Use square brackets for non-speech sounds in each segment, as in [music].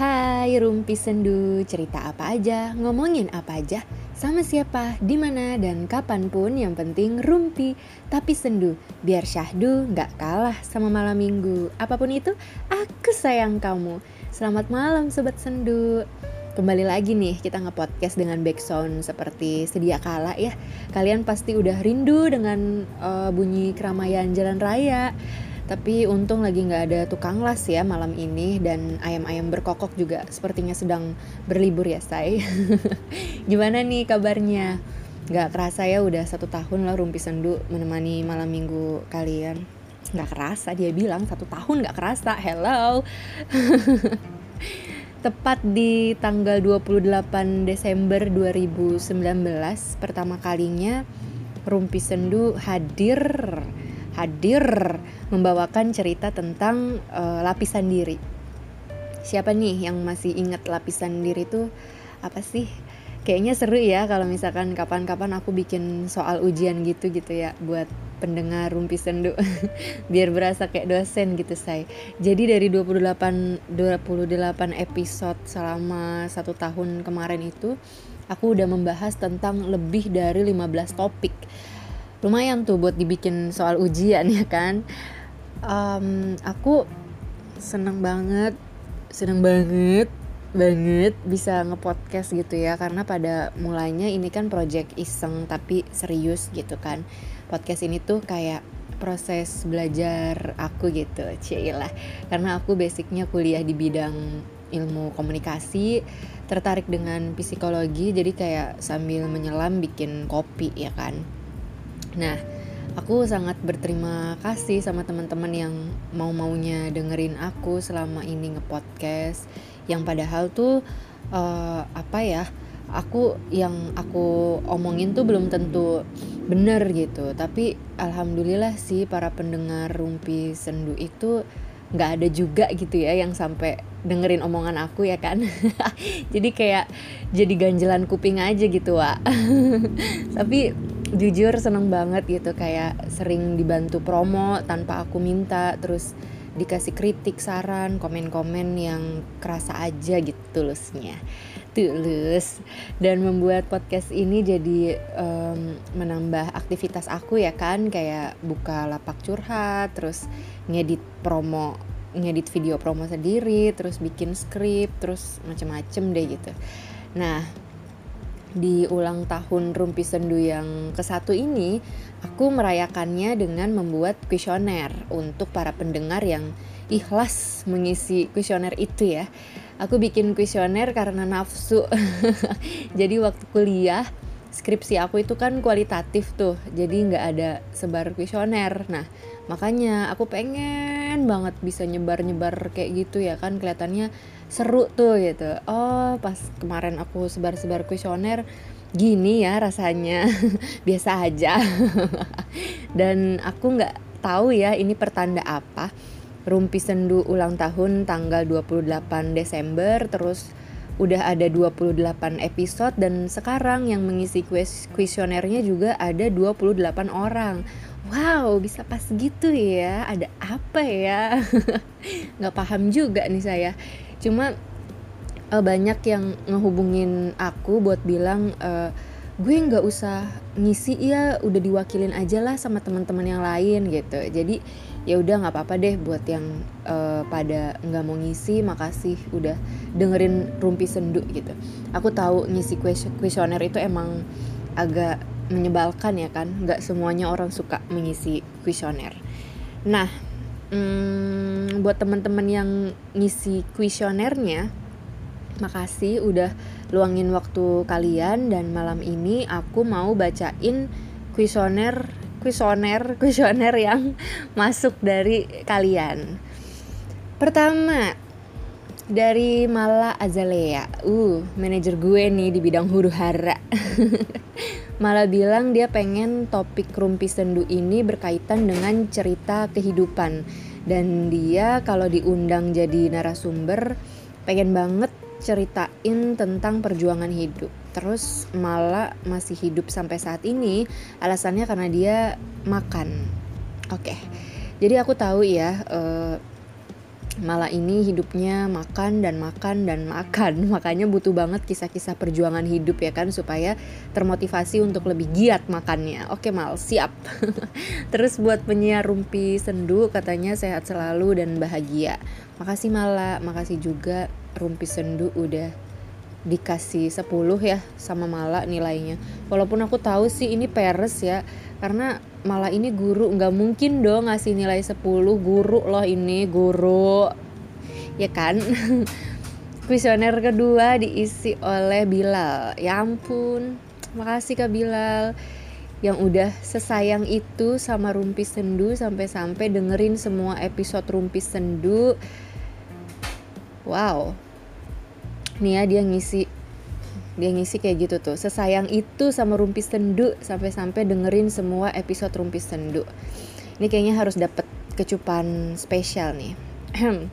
Hai Rumpi Sendu, cerita apa aja, ngomongin apa aja, sama siapa, di mana dan kapan pun yang penting Rumpi tapi sendu, biar syahdu nggak kalah sama malam minggu. Apa pun itu, aku sayang kamu. Selamat malam sobat sendu. Kembali lagi nih kita nge-podcast dengan background seperti sedia kala ya. Kalian pasti udah rindu dengan uh, bunyi keramaian jalan raya tapi untung lagi nggak ada tukang las ya malam ini dan ayam-ayam berkokok juga sepertinya sedang berlibur ya say. [laughs] Gimana nih kabarnya? Gak kerasa ya udah satu tahun lah Rumpi Sendu menemani malam minggu kalian. Gak kerasa dia bilang satu tahun gak kerasa. Hello. [laughs] Tepat di tanggal 28 Desember 2019 pertama kalinya Rumpi Sendu hadir hadir membawakan cerita tentang uh, lapisan diri. Siapa nih yang masih ingat lapisan diri itu apa sih? Kayaknya seru ya kalau misalkan kapan-kapan aku bikin soal ujian gitu gitu ya buat pendengar rumpi sendu [laughs] biar berasa kayak dosen gitu say jadi dari 28 28 episode selama satu tahun kemarin itu aku udah membahas tentang lebih dari 15 topik lumayan tuh buat dibikin soal ujian ya kan? Um, aku seneng banget seneng banget banget bisa ngepodcast gitu ya. Karena pada mulanya ini kan project iseng tapi serius gitu kan. Podcast ini tuh kayak proses belajar aku gitu cila karena aku basicnya kuliah di bidang ilmu komunikasi tertarik dengan psikologi. Jadi kayak sambil menyelam bikin kopi ya kan Nah, aku sangat berterima kasih sama teman-teman yang mau-maunya dengerin aku selama ini ngepodcast. Yang padahal tuh uh, apa ya aku yang aku omongin tuh belum tentu bener gitu. Tapi alhamdulillah sih para pendengar rumpi sendu itu nggak ada juga gitu ya yang sampai dengerin omongan aku ya kan. [laughs] Jadi kayak jadi ganjelan kuping aja gitu wa [laughs] tapi jujur seneng banget gitu kayak sering dibantu promo tanpa aku minta terus dikasih kritik saran komen-komen yang kerasa aja gitu tulusnya tulus. Dan membuat podcast ini jadi um, menambah aktivitas aku ya kan kayak buka lapak curhat terus ngedit promo ngedit video promo sendiri terus bikin skrip terus macem-macem deh gitu. Nah di ulang tahun Rumpi Sendu yang ke satu ini, aku merayakannya dengan membuat kuesioner untuk para pendengar yang ikhlas mengisi kuesioner itu ya. Aku bikin kuesioner karena nafsu. [laughs] Jadi waktu kuliah skripsi aku itu kan kualitatif tuh, jadi nggak ada sebar kuesioner. Nah, makanya aku pengen banget bisa nyebar-nyebar kayak gitu ya kan kelihatannya seru tuh gitu. Oh pas kemarin aku sebar-sebar kuesioner gini ya rasanya. [laughs] Biasa aja. [laughs] Dan aku nggak tahu ya ini pertanda apa. Rumpi Sendu ulang tahun tanggal 28 Desember terus udah ada 28 episode dan sekarang yang mengisi kuesionernya juga ada 28 orang. Wow, bisa pas gitu ya. Ada apa ya? [laughs] nggak paham juga nih saya cuma uh, banyak yang ngehubungin aku buat bilang uh, gue nggak usah ngisi ya udah diwakilin aja lah sama teman-teman yang lain gitu. Jadi ya udah nggak apa-apa deh buat yang uh, pada nggak mau ngisi makasih udah dengerin rumpi sendu gitu. Aku tahu ngisi kuesioner itu emang agak menyebalkan ya kan nggak semuanya orang suka mengisi kuesioner. Nah hmm, buat teman-teman yang ngisi kuesionernya makasih udah luangin waktu kalian dan malam ini aku mau bacain kuesioner kuesioner kuesioner yang [laughs] masuk dari kalian. Pertama dari Mala Azalea. Uh manajer gue nih di bidang huru hara [laughs] Malah bilang dia pengen topik rumpi sendu ini berkaitan dengan cerita kehidupan dan dia kalau diundang jadi narasumber pengen banget ceritain tentang perjuangan hidup. Terus malah masih hidup sampai saat ini alasannya karena dia makan. Oke. Okay. Jadi aku tahu ya uh, malah ini hidupnya makan dan makan dan makan. [laughs] Makanya butuh banget kisah-kisah perjuangan hidup ya kan supaya termotivasi untuk lebih giat makannya. Oke mal siap. [laughs] Terus buat penyiar rumpi sendu katanya sehat selalu dan bahagia. Makasih mala. Makasih juga rumpi sendu udah dikasih 10 ya sama Mala nilainya. Walaupun aku tahu sih ini peres ya karena malah ini guru nggak mungkin dong ngasih nilai 10 guru loh ini guru. Ya kan? [laughs] Kuesioner kedua diisi oleh Bilal. Ya ampun. Makasih Kak Bilal. Yang udah sesayang itu sama Rumpi Sendu sampai-sampai dengerin semua episode Rumpi Sendu. Wow. Nih ya dia ngisi dia ngisi kayak gitu tuh. Sesayang itu sama Rumpis Sendu sampai-sampai dengerin semua episode Rumpis Sendu ini kayaknya harus dapet kecupan spesial nih. [clears throat]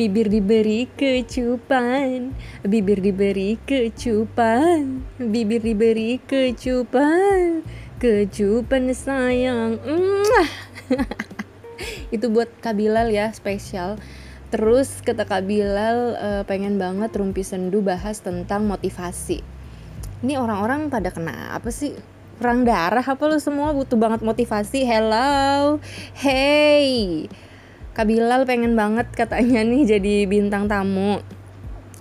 Bibir diberi kecupan. Bibir diberi kecupan. Bibir diberi kecupan. Kecupan sayang. [laughs] Itu buat Kabilal ya spesial Terus kata Kak Bilal uh, pengen banget Rumpi Sendu bahas tentang motivasi. Ini orang-orang pada kena apa sih? Perang darah apa lu semua butuh banget motivasi? Hello, hey, Kak Bilal pengen banget katanya nih jadi bintang tamu.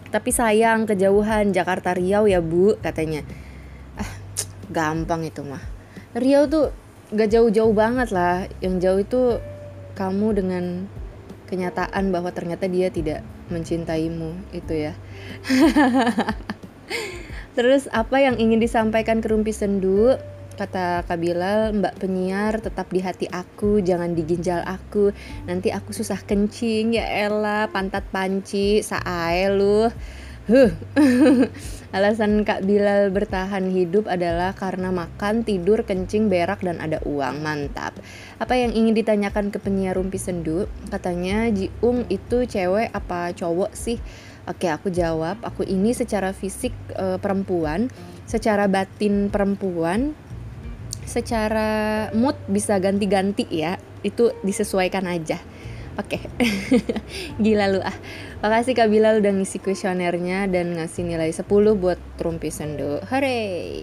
Tapi sayang kejauhan Jakarta Riau ya bu katanya. Ah, gampang itu mah. Riau tuh gak jauh-jauh banget lah. Yang jauh itu kamu dengan kenyataan bahwa ternyata dia tidak mencintaimu itu ya. [laughs] Terus apa yang ingin disampaikan ke Rumpi Sendu? Kata Kabilal Mbak penyiar tetap di hati aku jangan di ginjal aku. Nanti aku susah kencing ya Ella pantat panci saai lu. Huh [laughs] Alasan Kak Bilal bertahan hidup adalah karena makan, tidur, kencing, berak, dan ada uang. Mantap. Apa yang ingin ditanyakan ke penyiar Rumpi Sendu? Katanya Jiung itu cewek apa cowok sih? Oke, aku jawab. Aku ini secara fisik e, perempuan, secara batin perempuan, secara mood bisa ganti-ganti ya. Itu disesuaikan aja. Oke, okay. [laughs] gila lu ah. Makasih Kak Bilal udah ngisi kuesionernya dan ngasih nilai 10 buat Trumpi Sendo. Hore!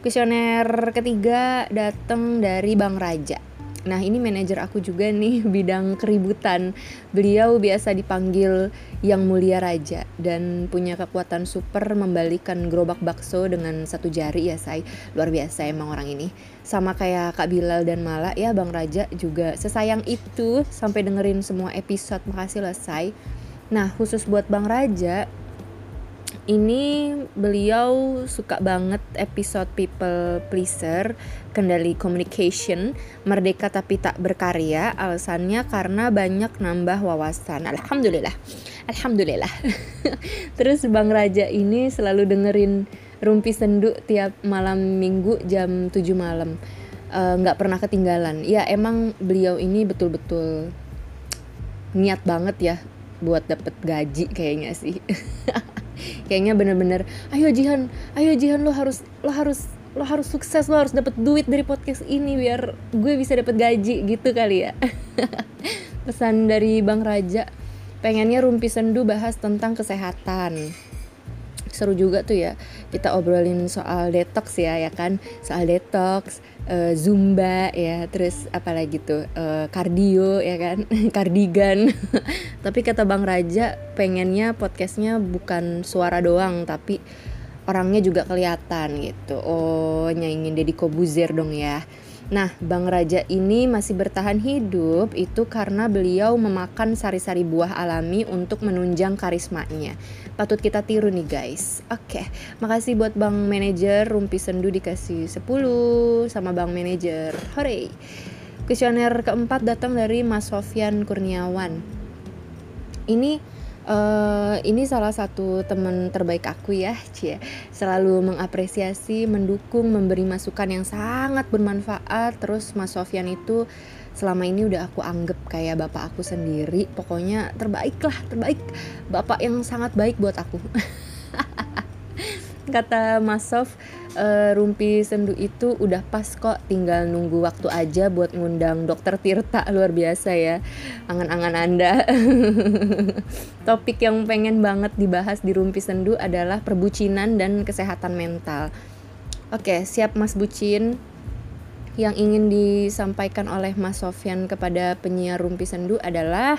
Kuesioner ketiga datang dari Bang Raja. Nah ini manajer aku juga nih [laughs] bidang keributan. Beliau biasa dipanggil yang mulia raja Dan punya kekuatan super membalikan gerobak bakso dengan satu jari ya say Luar biasa emang orang ini. Sama kayak Kak Bilal dan Mala ya Bang Raja juga sesayang itu Sampai dengerin semua episode. Makasih lah say Nah khusus buat Bang Raja ini beliau suka banget episode people pleaser, kendali communication, merdeka tapi tak berkarya. Alasannya karena banyak nambah wawasan. Alhamdulillah, alhamdulillah. [laughs] Terus Bang Raja ini selalu dengerin Rumpi Sendu tiap malam minggu jam 7 malam. Eh, nggak uh, pernah ketinggalan. Ya emang beliau ini betul-betul niat banget ya buat dapet gaji kayaknya sih. [laughs] kayaknya bener-bener ayo Jihan ayo Jihan lo harus lo harus lo harus sukses lo harus dapat duit dari podcast ini biar gue bisa dapat gaji gitu kali ya. [laughs] Pesan dari Bang Raja pengennya Rumpi Sendu bahas tentang kesehatan seru juga tuh ya kita obrolin soal detox ya ya kan? Soal detox uh, zumba ya terus apalagi tuh? Uh, kardio ya kan? [laughs] Kardigan [laughs] tapi kata bang Raja pengennya podcastnya bukan suara doang tapi orangnya juga kelihatan gitu. Oh nyaingin Deddy Kobuzer dong ya. Nah, Bang Raja ini masih bertahan hidup itu karena beliau memakan sari-sari buah alami untuk menunjang karismanya. Patut kita tiru nih guys. Oke, okay. makasih buat Bang Manager Rumpi Sendu dikasih 10 sama Bang Manager. Hore. Kuesioner keempat datang dari Mas Sofyan Kurniawan. Ini Uh, ini salah satu teman terbaik aku ya, Cie. Selalu mengapresiasi, mendukung, memberi masukan yang sangat bermanfaat. Terus Mas Sofyan itu selama ini udah aku anggap kayak bapak aku sendiri. Pokoknya terbaik lah, terbaik. Bapak yang sangat baik buat aku. [laughs] Kata Mas Sof, uh, Rumpi Sendu itu udah pas kok tinggal nunggu waktu aja buat ngundang dokter Tirta [laughs] luar biasa ya angan-angan anda [laughs] topik yang pengen banget dibahas di Rumpi Sendu adalah perbucinan dan kesehatan mental oke siap Mas Bucin yang ingin disampaikan oleh Mas Sofyan kepada penyiar Rumpi Sendu adalah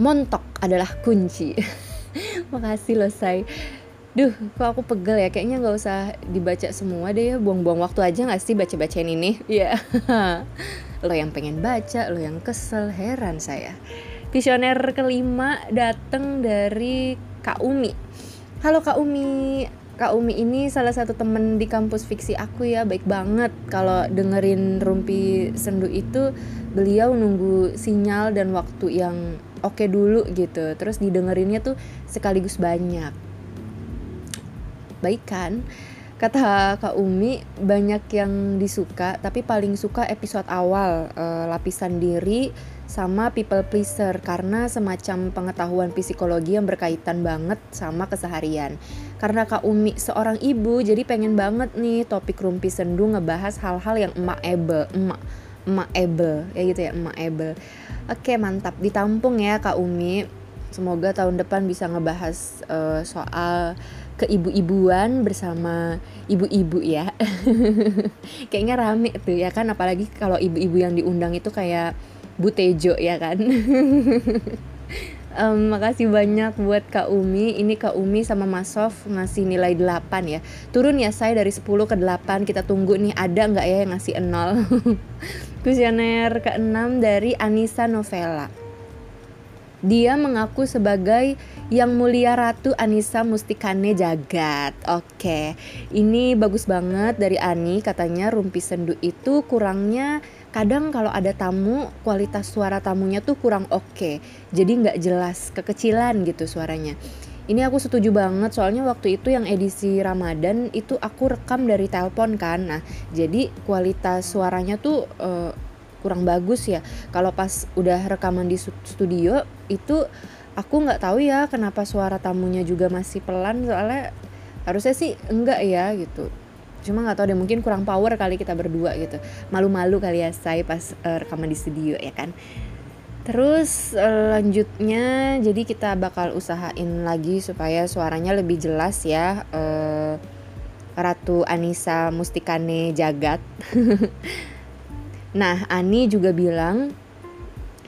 montok adalah kunci [laughs] makasih loh say Duh, kok aku pegel ya? Kayaknya nggak usah dibaca semua deh ya. Buang-buang waktu aja nggak sih baca-bacain ini? [laughs] Ya. Yeah. lo yang pengen baca, lo yang kesel, heran saya. Visioner kelima datang dari Kak Umi. Halo Kak Umi. Kak Umi ini salah satu temen di kampus fiksi aku ya, baik banget. Kalau dengerin Rumpi Sendu itu, beliau nunggu sinyal dan waktu yang oke okay dulu gitu. Terus didengerinnya tuh sekaligus banyak baik kan kata Kak Umi banyak yang disuka tapi paling suka episode awal uh, lapisan diri sama people pleaser karena semacam pengetahuan psikologi yang berkaitan banget sama keseharian. Karena Kak Umi seorang ibu jadi pengen banget nih topik rumpi sendu ngebahas hal-hal yang emak ebe emak emak ebe ya gitu ya emak ebe. Oke mantap. Ditampung ya Kak Umi. Semoga tahun depan bisa ngebahas uh, soal keibu-ibuan bersama ibu-ibu ya. [laughs] Kayaknya rame tuh ya kan apalagi kalau ibu-ibu yang diundang itu kayak Bu Tejo ya kan? [laughs] Um, makasih banyak buat Kak Umi. Ini Kak Umi sama Mas Sof ngasih nilai 8 ya. Turun ya saya dari 10 ke 8 kita tunggu nih ada nggak ya yang ngasih 0 [laughs] kuesioner ke-6 dari Anissa Novela dia mengaku sebagai yang mulia Ratu Anissa Mustikane Jagat. Oke, ini bagus banget dari Ani. Katanya rumpi sendu itu kurangnya kadang kalau ada tamu kualitas suara tamunya tuh kurang oke. Jadi nggak jelas, kekecilan gitu suaranya. Ini aku setuju banget soalnya waktu itu yang edisi Ramadan itu aku rekam dari telepon kan. Nah, jadi kualitas suaranya tuh uh, kurang bagus ya kalau pas udah rekaman di studio itu aku nggak tahu ya kenapa suara tamunya juga masih pelan soalnya harusnya sih enggak ya gitu cuma nggak tahu deh mungkin kurang power kali kita berdua gitu. Malu-malu kali ya saya pas uh, rekaman di studio ya kan? Terus uh, lanjutnya jadi kita bakal usahain lagi supaya suaranya lebih jelas ya uh, Ratu Anissa Mustikane Jagat. [laughs] Nah, Ani juga bilang,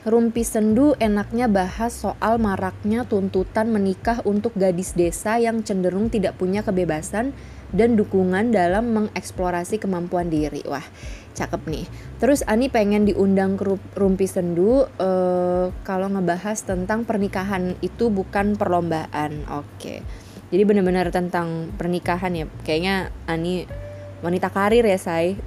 Rumpi Sendu enaknya bahas soal maraknya tuntutan menikah untuk gadis desa yang cenderung tidak punya kebebasan dan dukungan dalam mengeksplorasi kemampuan diri. Wah, cakep nih. Terus Ani pengen diundang ke Rumpi Sendu uh, kalau ngebahas tentang pernikahan itu bukan perlombaan. Oke. Jadi benar-benar tentang pernikahan ya. Kayaknya Ani wanita karir ya say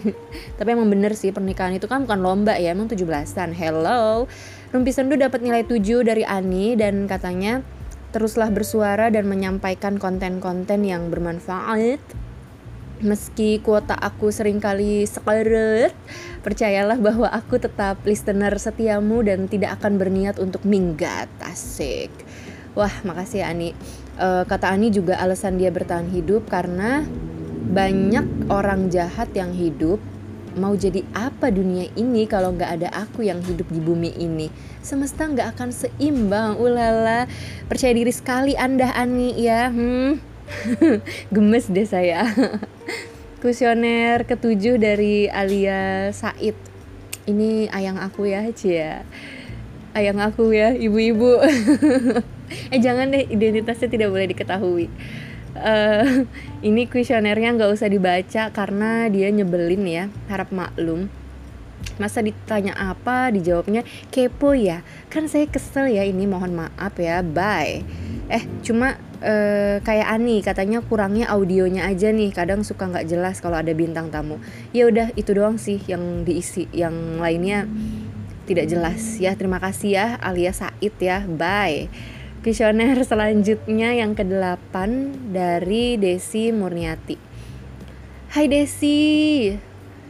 [laughs] tapi emang bener sih pernikahan itu kan bukan lomba ya emang 17an hello Rumpi Sendu dapat nilai 7 dari Ani dan katanya teruslah bersuara dan menyampaikan konten-konten yang bermanfaat Meski kuota aku sering kali sekeret, percayalah bahwa aku tetap listener setiamu dan tidak akan berniat untuk minggat. Asik. Wah, makasih ya Ani. Uh, kata Ani juga alasan dia bertahan hidup karena banyak orang jahat yang hidup mau jadi apa dunia ini kalau nggak ada aku yang hidup di bumi ini? Semesta nggak akan seimbang. Ulala percaya diri sekali anda Ani ya. Hmm. [laughs] Gemes deh saya. [laughs] Kuesioner ketujuh dari Alia Said. Ini ayang aku ya Cia ayang aku ya ibu-ibu. [laughs] Eh jangan deh identitasnya tidak boleh diketahui uh, [laughs] ini kuesionernya nggak usah dibaca karena dia nyebelin ya harap maklum. Masa ditanya apa dijawabnya kepo ya? Kan saya kesel ya ini mohon maaf ya bye. Eh cuma uh, kayak Ani katanya kurangnya audionya aja nih kadang suka nggak jelas kalau ada bintang tamu. Ya udah itu doang sih yang diisi yang lainnya tidak jelas. Ya terima kasih ya alias Said ya bye Visioner selanjutnya yang ke-8 dari Desi Murniati. Hai Desi.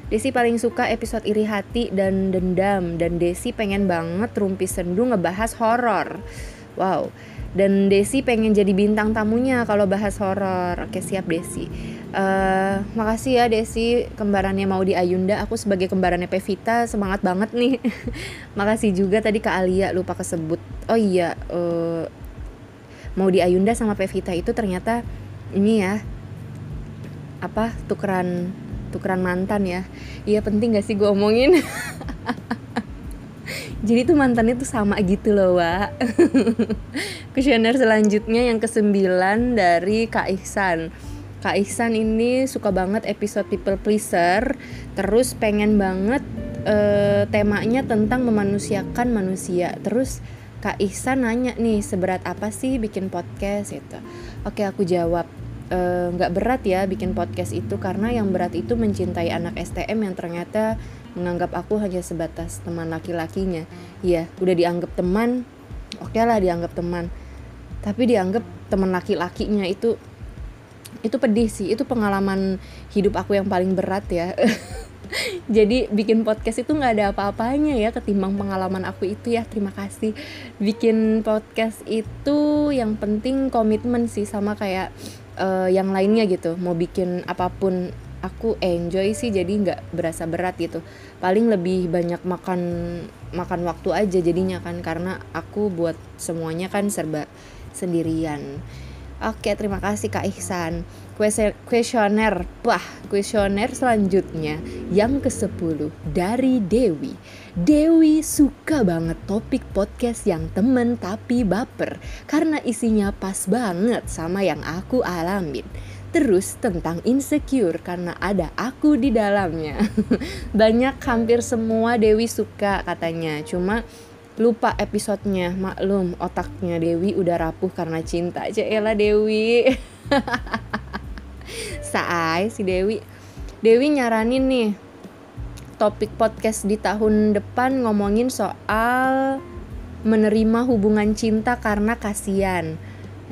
Desi paling suka episode iri hati dan dendam dan Desi pengen banget Rumpi Sendu ngebahas horor. wow. Dan Desi pengen jadi bintang tamunya kalau bahas horor. Oke siap Desi. Uh, makasih ya Desi. Kembarannya mau di Ayunda. Aku sebagai kembarannya Pevita semangat banget nih. [laughs] Makasih juga tadi Kak Alia lupa kesebut. Oh iya uh, mau di Ayunda sama Pevita itu ternyata ini ya apa tukeran tukeran mantan ya. Iya penting gak sih gue omongin? [laughs] Jadi tuh mantannya tuh sama gitu loh Wak. [laughs] Kuesioner selanjutnya yang kesembilan dari Kak Ihsan. Kak Ihsan ini suka banget episode people pleaser terus pengen banget uh, temanya tentang memanusiakan manusia. Terus Kak Ihsan nanya nih seberat apa sih bikin podcast? Itu oke aku jawab eh, nggak e, berat ya bikin podcast itu karena yang berat itu mencintai anak STM yang ternyata menganggap aku hanya sebatas teman laki-lakinya. Iya udah dianggap teman oke okay lah dianggap teman. Tapi dianggap teman laki-lakinya itu itu pedih sih itu pengalaman hidup aku yang paling berat ya [laughs] [laughs] jadi bikin podcast itu nggak ada apa-apanya ya ketimbang pengalaman aku itu ya. Terima kasih. Bikin podcast itu yang penting komitmen sih sama kayak uh, yang lainnya gitu. Mau bikin apa pun aku enjoy sih jadi nggak berasa berat gitu. Paling lebih banyak makan makan waktu aja jadinya kan karena aku buat semuanya kan serba sendirian. Oke terima kasih kak Ihsan kuesioner wah kuesioner selanjutnya yang ke 10 dari Dewi Dewi suka banget topik podcast yang temen tapi baper karena isinya pas banget sama yang aku alamin Terus tentang insecure karena ada aku di dalamnya. [laughs] Banyak hampir semua Dewi suka katanya. Cuma lupa episodenya maklum otaknya Dewi udah rapuh karena cinta Cela Dewi [laughs] Saai si Dewi. Dewi nyaranin nih topik podcast di tahun depan ngomongin soal menerima hubungan cinta karena kasihan.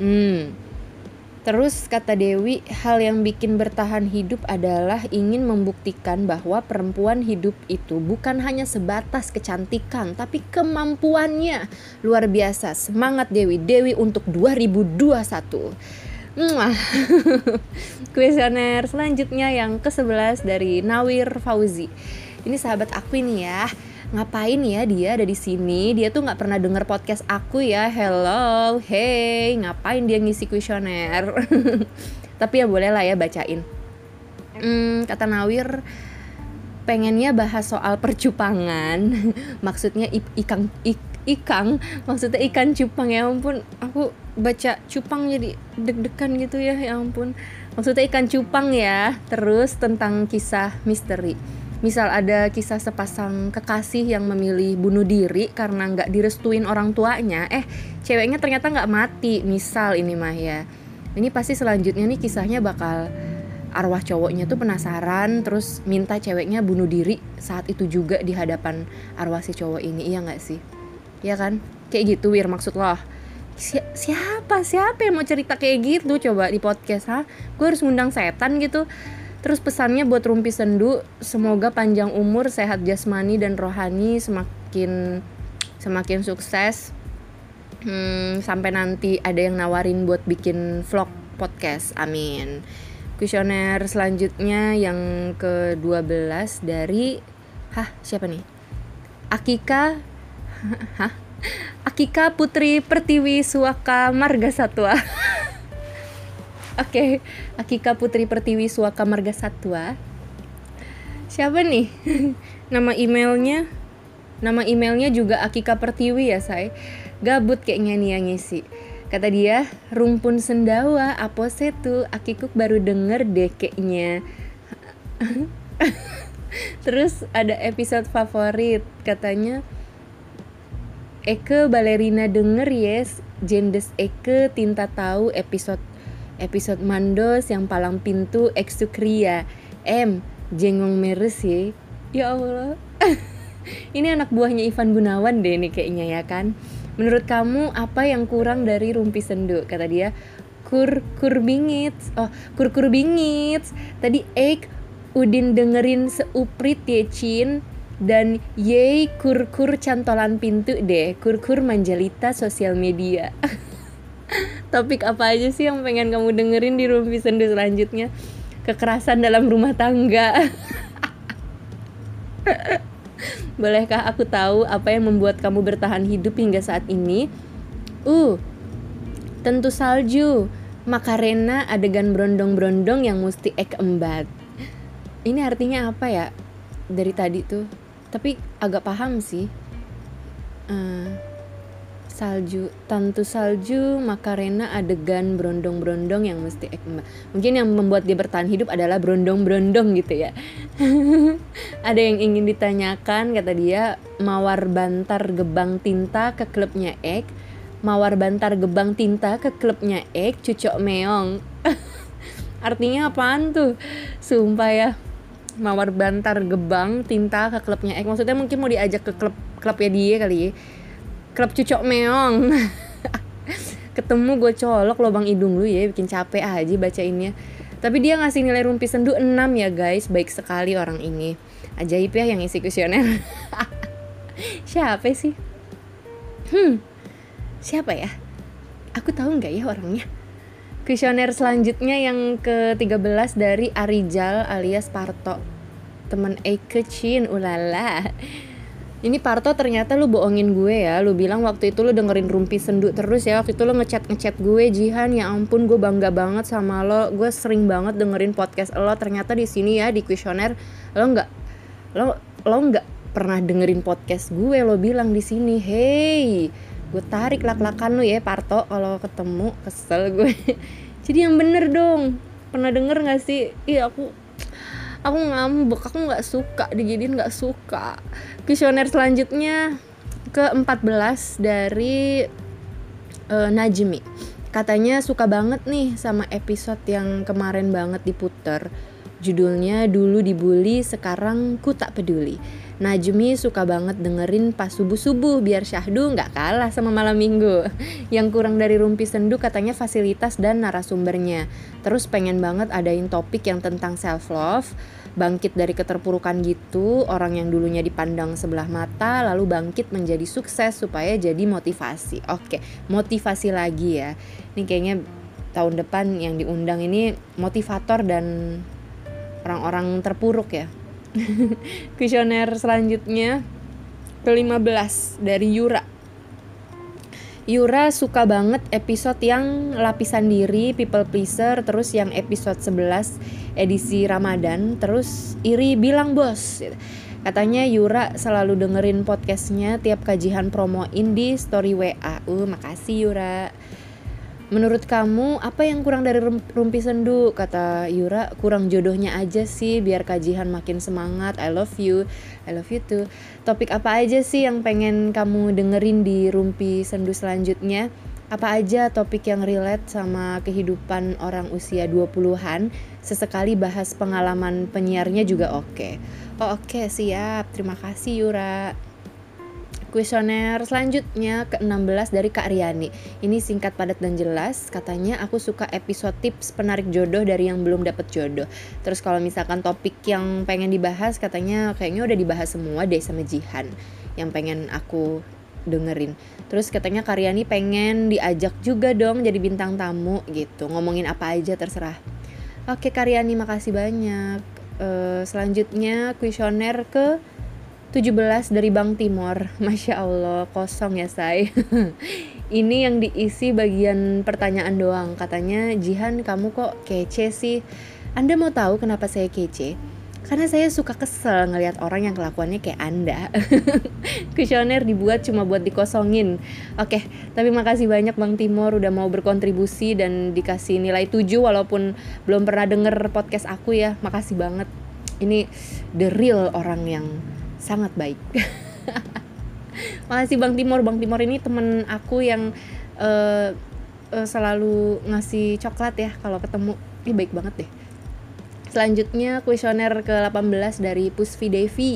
Hmm. Terus kata Dewi, hal yang bikin bertahan hidup adalah ingin membuktikan bahwa perempuan hidup itu bukan hanya sebatas kecantikan, tapi kemampuannya. Luar biasa. Semangat Dewi, Dewi untuk 2021. [laughs] Kuesioner selanjutnya yang ke-11 dari Nawir Fauzi. Ini sahabat aku ini ya. Ngapain ya dia ada di sini? Dia tuh nggak pernah denger podcast aku ya. Hello hey. Ngapain dia ngisi kuesioner? [laughs] Tapi ya boleh lah ya bacain. Hmm, kata Nawir pengennya bahas soal percupangan. [laughs] Maksudnya ikan ik, ikang maksudnya ikan cupang ya ampun. Aku baca cupang jadi deg-degan gitu ya ya ampun. Maksudnya ikan cupang ya. Terus tentang kisah misteri. Misal ada kisah sepasang kekasih yang memilih bunuh diri karena nggak direstuin orang tuanya. Eh ceweknya ternyata nggak mati. Misal ini mah ya. Ini pasti selanjutnya nih kisahnya bakal arwah cowoknya tuh penasaran terus minta ceweknya bunuh diri saat itu juga di hadapan arwah si cowok ini. Iya nggak sih ya kan kayak gitu wir maksud loh si siapa siapa yang mau cerita kayak gitu coba di podcast ha gue harus ngundang setan gitu Terus pesannya buat Rumpi Sendu, semoga panjang umur, sehat jasmani dan rohani, semakin semakin sukses. Hmm, sampai nanti ada yang nawarin buat bikin vlog podcast. Amin. Kuesioner selanjutnya yang ke-12 dari Hah, siapa nih? Akika Hah? Akika Putri Pertiwi Suaka Marga Satwa Oke, okay. Akika Putri Pertiwi Suaka Marga Satwa. Siapa nih? nama emailnya? Nama emailnya juga Akika Pertiwi ya, say. Gabut kayaknya nih yang ngisi. Kata dia, rumpun sendawa, apa sih tuh? Akikuk baru denger deh kayaknya. [laughs] Terus ada episode favorit, katanya Eke balerina denger yes, Jendes Eke tinta tahu episode episode Mandos yang palang pintu eksukria. M jengong meres ya ya Allah. [laughs] Ini anak buahnya Ivan Gunawan deh nih kayaknya ya kan? Menurut kamu apa yang kurang dari rumpi sendu? Kata dia kur kur bingit oh kur kur bingit tadi ek udin dengerin seuprit ya Cin dan yay kur-kur cantolan pintu deh. Kur-kur manjalita sosial media. [laughs] Topik apa aja sih yang pengen kamu dengerin di rumpi sendu selanjutnya? Kekerasan dalam rumah tangga. [laughs] Bolehkah aku tahu apa yang membuat kamu bertahan hidup hingga saat ini? Uh tentu salju. Makarena adegan brondong-brondong yang mesti ek embat. Ini artinya apa ya? Dari tadi tuh tapi agak paham sih. Uh, salju tantu salju makarena adegan brondong-brondong yang mesti eh, mungkin yang membuat dia bertahan hidup adalah brondong-brondong gitu ya. [laughs] Ada yang ingin ditanyakan kata dia mawar bantar gebang tinta ke klubnya Ek. Mawar bantar gebang tinta ke klubnya Ek cucok meong. [laughs] Artinya apaan tuh? Sumpah ya mawar bantar gebang tinta ke klubnya Ek. Maksudnya mungkin mau diajak ke klub klubnya dia kali ya. Klub cucok meong. [laughs] Ketemu gue colok lubang hidung lu ya bikin capek aja bacainnya. Tapi dia ngasih nilai rumpi sendu 6 ya guys. Baik sekali orang ini. Ajaib ya yang isi kuesioner [laughs] siapa sih? Hmm. Siapa ya? Aku tahu nggak ya orangnya Kuesioner selanjutnya yang ke-13 dari Arijal alias Parto. Temen Eike Chin, ulala. Ini Parto ternyata lu bohongin gue ya. Lu bilang waktu itu lu dengerin Rumpi Sendu terus ya. Waktu itu lu ngechat-ngechat gue, Jihan, ya ampun gue bangga banget sama lo. Gue sering banget dengerin podcast lo. Ternyata di sini ya di kuesioner lo nggak lo lo nggak pernah dengerin podcast gue. Lo bilang di sini, "Hey, gue tarik lak-lakan lu ya Parto kalau ketemu kesel gue. [laughs] Jadi yang bener dong. Pernah denger gak sih? Iya aku aku ngambek aku nggak suka dijadiin nggak suka. Kuesioner selanjutnya ke 14 dari uh, Najmi. Katanya suka banget nih sama episode yang kemarin banget diputer. Judulnya dulu dibully sekarang ku tak peduli Najmi suka banget dengerin pas subuh-subuh biar syahdu nggak kalah sama malam minggu. [laughs] Yang kurang dari rumpi sendu katanya fasilitas dan narasumbernya. Terus pengen banget adain topik yang tentang self love, bangkit dari keterpurukan gitu, orang yang dulunya dipandang sebelah mata lalu bangkit menjadi sukses supaya jadi motivasi. Oke, motivasi lagi ya. Ini kayaknya tahun depan yang diundang ini motivator dan orang-orang terpuruk ya [laughs] Kuesioner selanjutnya ke-15 dari Yura. Yura suka banget episode yang lapisan diri, people pleaser, terus yang episode 11 edisi Ramadan, terus iri bilang bos. Katanya Yura selalu dengerin podcastnya tiap kajian promoin di story WA. Uh, makasih Yura. Menurut kamu apa yang kurang dari rumpi sendu? Kata Yura, kurang jodohnya aja sih biar kajian makin semangat. I love you, I love you too. Topik apa aja sih yang pengen kamu dengerin di rumpi sendu selanjutnya? Apa aja topik yang relate sama kehidupan orang usia 20-an? Sesekali bahas pengalaman penyiarnya juga oke. Okay. Oh oke, okay, siap. Terima kasih Yura. Kuesioner selanjutnya ke-16 dari Kak Riani. Ini singkat padat dan jelas. Katanya aku suka episode tips penarik jodoh dari yang belum dapet jodoh. Terus kalau misalkan topik yang pengen dibahas katanya kayaknya udah dibahas semua deh sama Jihan yang pengen aku dengerin. Terus katanya Karyani pengen diajak juga dong jadi bintang tamu gitu. Ngomongin apa aja terserah. Oke Karyani makasih banyak. Uh, selanjutnya kuesioner ke 17 dari Bang Timor [laughs] Masya Allah kosong ya say. [laughs] Ini yang diisi bagian pertanyaan doang. Katanya Jihan kamu kok kece sih? Anda mau tahu kenapa saya kece? Karena saya suka kesel ngelihat orang yang kelakuannya kayak Anda. [laughs] Kuesioner dibuat cuma buat dikosongin. Oke, tapi makasih banyak Bang Timor udah mau berkontribusi dan dikasih nilai 7 Walaupun belum pernah denger podcast aku ya. Makasih banget. Ini the real orang yang sangat baik. [laughs] Makasih Bang Timor Bang Timor ini temen aku yang uh, uh, selalu ngasih coklat ya kalau ketemu. Ini baik banget deh. Selanjutnya kuesioner ke-18 dari Pusvi Devi.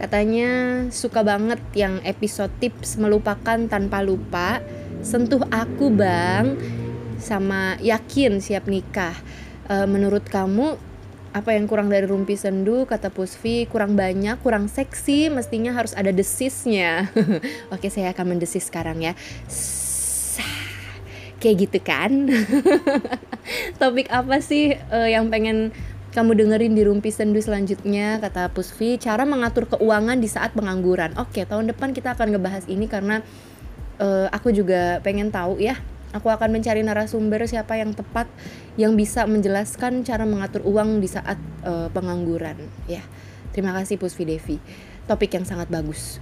Katanya suka banget yang episode tips melupakan tanpa lupa. Sentuh aku bang. Sama yakin siap nikah. E, Menurut kamu apa yang kurang dari rumpi sendu kata Pusvi kurang banyak kurang seksi mestinya harus ada desisnya. [laughs] Oke saya akan mendesis sekarang ya. Kayak gitu kan? [laughs] Topik apa sih uh, yang pengen kamu dengerin di Rumpi Sendu selanjutnya kata Pusvi? Cara mengatur keuangan di saat pengangguran. Oke tahun depan kita akan ngebahas ini karena uh, aku juga pengen tahu ya Aku akan mencari narasumber siapa yang tepat yang bisa menjelaskan cara mengatur uang di saat uh, pengangguran. Ya, terima kasih Pusvi Devi. Topik yang sangat bagus.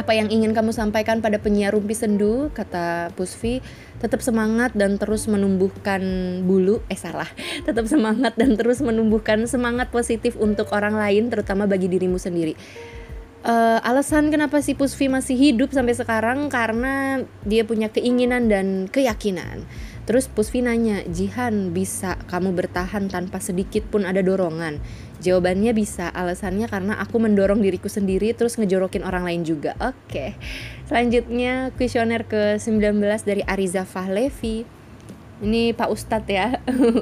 Apa yang ingin kamu sampaikan pada penyiar Rumpi Sendu? Kata Pusvi, tetap semangat dan terus menumbuhkan bulu. Eh salah, [laughs] tetap semangat dan terus menumbuhkan semangat positif untuk orang lain, terutama bagi dirimu sendiri uh, alasan kenapa si Pusvi masih hidup sampai sekarang karena dia punya keinginan dan keyakinan. Terus Pusvi nanya, Jihan bisa kamu bertahan tanpa sedikit pun ada dorongan? Jawabannya bisa, alasannya karena aku mendorong diriku sendiri terus ngejorokin orang lain juga. Oke, selanjutnya kuesioner ke-19 dari Ariza Fahlevi. Ini Pak Ustadz ya.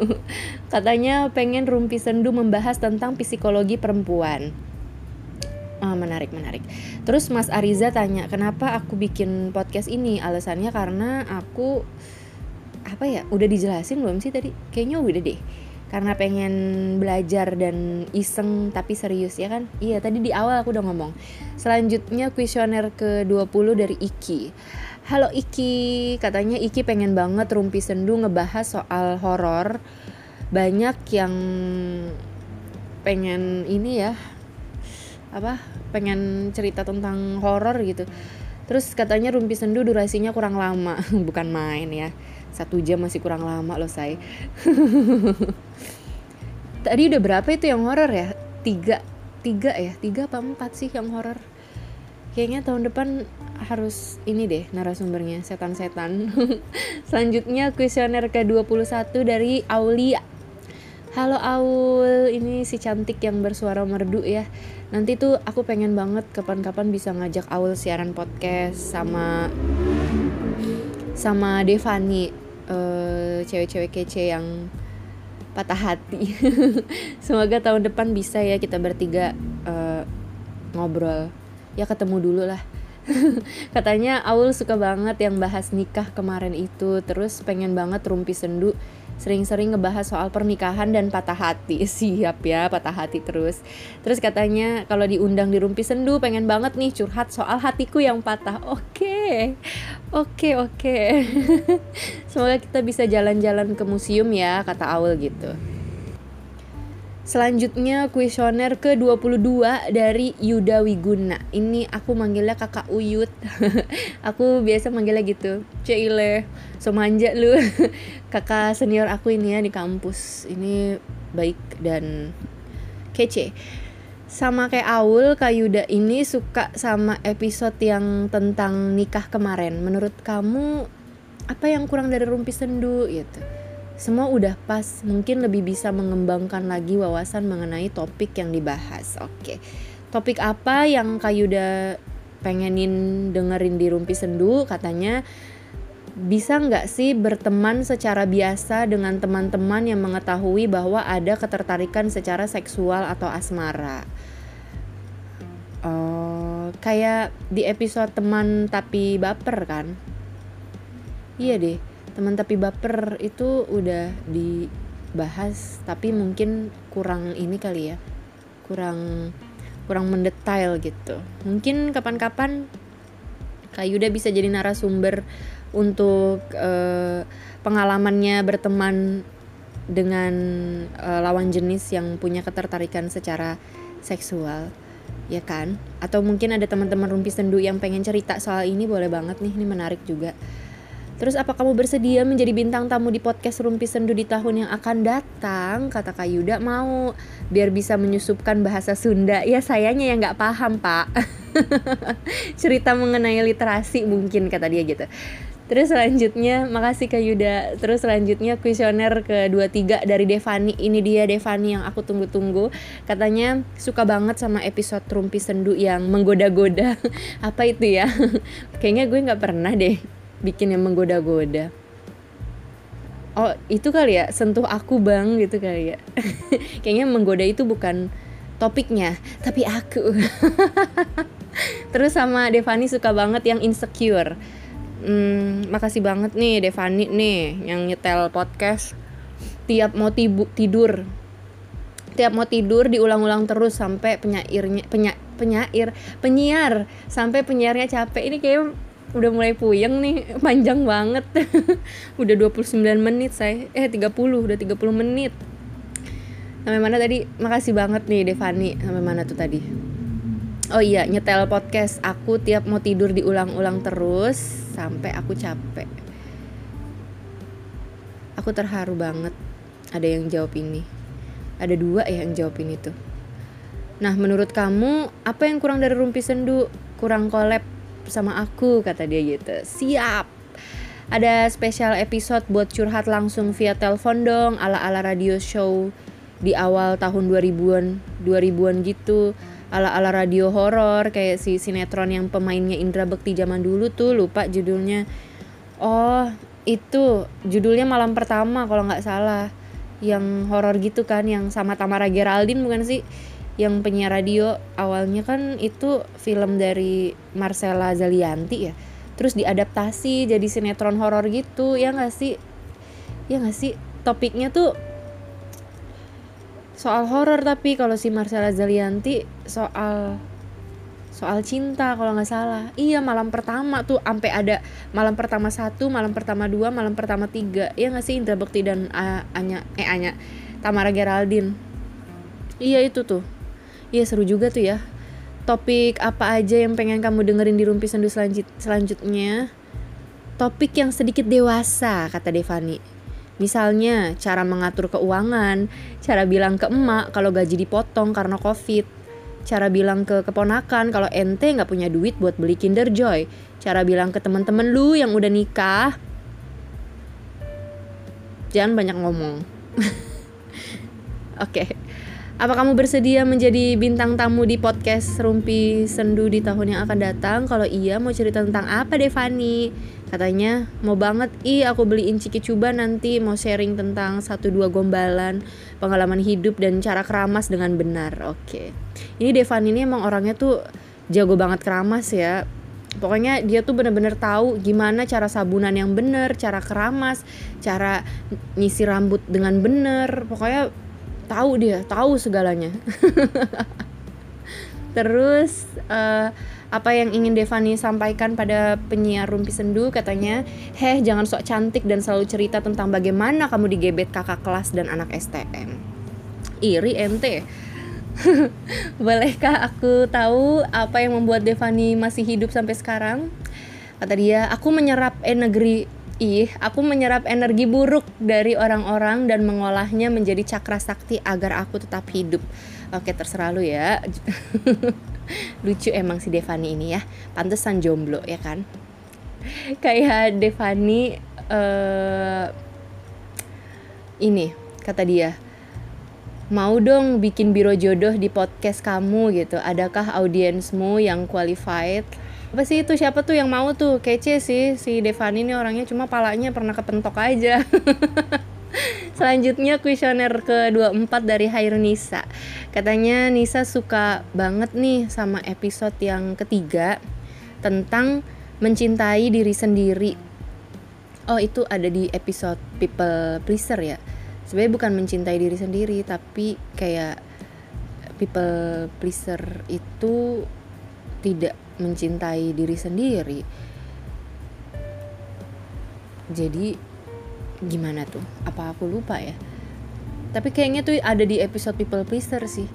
[laughs] Katanya pengen Rumpi Sendu membahas tentang psikologi perempuan Oh, menarik, menarik. Terus Mas Ariza tanya, kenapa aku bikin podcast ini? Alasannya karena aku apa ya? Udah dijelasin belum sih tadi? Kayaknya udah deh. Karena pengen belajar dan iseng tapi serius ya kan? Iya, tadi di awal aku udah ngomong. Selanjutnya kuesioner ke-20 dari Iki. Halo Iki, katanya Iki pengen banget Rumpi Sendu ngebahas soal horor. Banyak yang pengen ini ya apa pengen cerita tentang horor gitu. Terus katanya Rumpi Sendu durasinya kurang lama. [laughs] Bukan main ya. Satu jam masih kurang lama loh saya [laughs] tadi udah berapa itu yang horor ya? Tiga. Tiga ya? Tiga apa empat sih yang horor kayaknya tahun depan harus ini deh narasumbernya setan-setan. [laughs] Selanjutnya kuesioner ke-21 dari Aulia. Halo Aul, ini si cantik yang bersuara merdu ya nanti tuh aku pengen banget kapan-kapan bisa ngajak Aul siaran podcast sama sama Devani uh, cewek-cewek kece yang patah hati. [laughs] Semoga tahun depan bisa ya kita bertiga uh, ngobrol. Ya ketemu dulu lah. [laughs] Katanya Aul suka banget yang bahas nikah kemarin itu. Terus pengen banget rumpi sendu sering-sering ngebahas soal pernikahan dan patah hati. [laughs] Siap ya patah hati terus. Terus katanya kalau diundang di Rumpi Sendu pengen banget nih curhat soal hatiku yang patah. Oke oke oke. [laughs] Semoga kita bisa jalan-jalan ke museum ya kata Aul gitu Selanjutnya kuesioner ke-22 dari Yuda Wiguna. Ini aku manggilnya kakak Uyut. [laughs] aku biasa manggilnya gitu. Cile, so manja lu. [laughs] kakak senior aku ini ya di kampus. Ini baik dan kece. Sama kayak Aul, Kak Yuda ini suka sama episode yang tentang nikah kemarin. Menurut kamu apa yang kurang dari Rumpi Sendu gitu? Semua udah pas mungkin lebih bisa mengembangkan lagi wawasan mengenai topik yang dibahas. Oke topik apa yang Kak Yuda pengenin dengerin di Rumpi Sendu? Katanya bisa nggak sih berteman secara biasa dengan teman-teman yang mengetahui bahwa ada ketertarikan secara seksual atau asmara? Uh, kayak di episode teman tapi baper kan? Iya deh teman tapi baper itu udah dibahas tapi mungkin kurang ini kali ya. Kurang kurang mendetail gitu. Mungkin kapan-kapan Kak Yuda bisa jadi narasumber untuk uh, pengalamannya berteman dengan uh, lawan jenis yang punya ketertarikan secara seksual ya kan? Atau mungkin ada teman-teman rumpi sendu yang pengen cerita soal ini boleh banget nih ini menarik juga Terus apa kamu bersedia menjadi bintang tamu di podcast Rumpi Sendu di tahun yang akan datang? Kata Kak Yuda mau biar bisa menyusupkan bahasa Sunda. Ya sayanya yang nggak paham pak. [laughs] Cerita mengenai literasi mungkin kata dia gitu. Terus selanjutnya, makasih Kak Yuda. Terus selanjutnya kuesioner ke-23 dari Devani. Ini dia Devani yang aku tunggu-tunggu. Katanya suka banget sama episode Rumpi Sendu yang menggoda-goda. [laughs] Apa itu ya? [laughs] Kayaknya gue nggak pernah deh bikin yang menggoda-goda. Oh itu kali ya sentuh aku bang gitu kali ya. [laughs] Kayaknya menggoda itu bukan topiknya tapi aku. [laughs] Terus sama Devani suka banget yang insecure. Hmm, makasih banget nih Devani nih yang nyetel podcast. Tiap mau tibu, tidur. Tiap mau tidur diulang-ulang terus sampai penyairnya penya, penyair penyiar. Sampai penyiarnya capek. Ini kayak udah mulai puyeng nih [laughs] panjang banget. [laughs] Udah 29 menit saya eh 30 udah 30 menit. Sampai mana tadi? Makasih banget nih Devani. Sampai mana tuh tadi? Oh iya nyetel podcast aku tiap mau tidur diulang-ulang terus sampai aku capek. Aku terharu banget ada yang jawab ini. Ada dua ya yang jawab ini tuh. Nah menurut kamu apa yang kurang dari rumpi sendu? Kurang kolab sama aku kata dia gitu. Siap. Ada spesial episode buat curhat langsung via telepon dong ala-ala radio show di awal tahun 2000-an 2000-an gitu. Ala-ala radio horor kayak si sinetron yang pemainnya Indra Bekti zaman dulu tuh lupa judulnya. Oh itu judulnya malam pertama kalau nggak salah. Yang horor gitu kan yang sama Tamara Geraldine bukan sih yang penyiar radio awalnya kan itu film dari Marcella Zalianti ya. Terus diadaptasi jadi sinetron horor gitu ya nggak sih? Ya nggak sih? Topiknya tuh soal horor tapi kalau si Marcella Zalianti soal soal cinta kalau nggak salah. Iya malam pertama tuh sampai ada malam pertama satu malam pertama dua malam pertama tiga. Iya nggak sih Indra Bekti dan uh, Anya eh Anya Tamara Geraldine? Iya itu tuh Iya seru juga tuh ya. Topik apa aja yang pengen kamu dengerin di Rumpi Sendu selanjut selanjutnya? Topik yang sedikit dewasa, kata Devani. Misalnya, cara mengatur keuangan, cara bilang ke emak kalau gaji dipotong karena covid, cara bilang ke keponakan kalau ente nggak punya duit buat beli Kinder Joy, cara bilang ke teman-teman lu yang udah nikah, jangan banyak ngomong. [laughs] Oke. okay. Apa kamu bersedia menjadi bintang tamu di podcast Rumpi Sendu di tahun yang akan datang? Kalau iya, mau cerita tentang apa deh Fanny? Katanya mau banget, ih aku beliin ciki cuba nanti mau sharing tentang satu dua gombalan, pengalaman hidup dan cara keramas dengan benar. Oke. Ini Devani ini emang orangnya tuh jago banget keramas ya. Pokoknya dia tuh bener-bener tahu gimana cara sabunan yang bener, cara keramas, cara ngisi rambut dengan bener. Pokoknya tahu dia tahu segalanya. [laughs] Terus uh, apa yang ingin Devani sampaikan pada penyiar Rumpi Sendu? Katanya heh jangan sok cantik dan selalu cerita tentang bagaimana kamu digebet kakak kelas dan anak STM iri ente [laughs] bolehkah aku tahu apa yang membuat Devani masih hidup sampai sekarang? Kata dia aku menyerap energi Ih, aku menyerap energi buruk dari orang-orang dan mengolahnya menjadi cakra sakti agar aku tetap hidup. Oke, terserah lu ya. [laughs] Lucu emang si Devani ini ya. Pantesan jomblo ya kan? Kayak Devani uh, ini kata dia mau dong bikin biro jodoh di podcast kamu gitu. Adakah audiensmu yang qualified? Apa sih itu? Siapa tuh yang mau tuh? Kece sih si Devani ini orangnya. Cuma palanya pernah kepentok aja. [laughs] Selanjutnya kuesioner ke-24 dari Hair Nisa Katanya Nisa suka banget nih sama episode yang ketiga Tentang mencintai diri sendiri. Oh itu ada di episode People Pleaser ya? Sebenarnya bukan mencintai diri sendiri Tapi kayak People Pleaser itu tidak mencintai diri sendiri jadi gimana tuh? Apa aku lupa ya? Tapi kayaknya tuh ada di episode people pleaser sih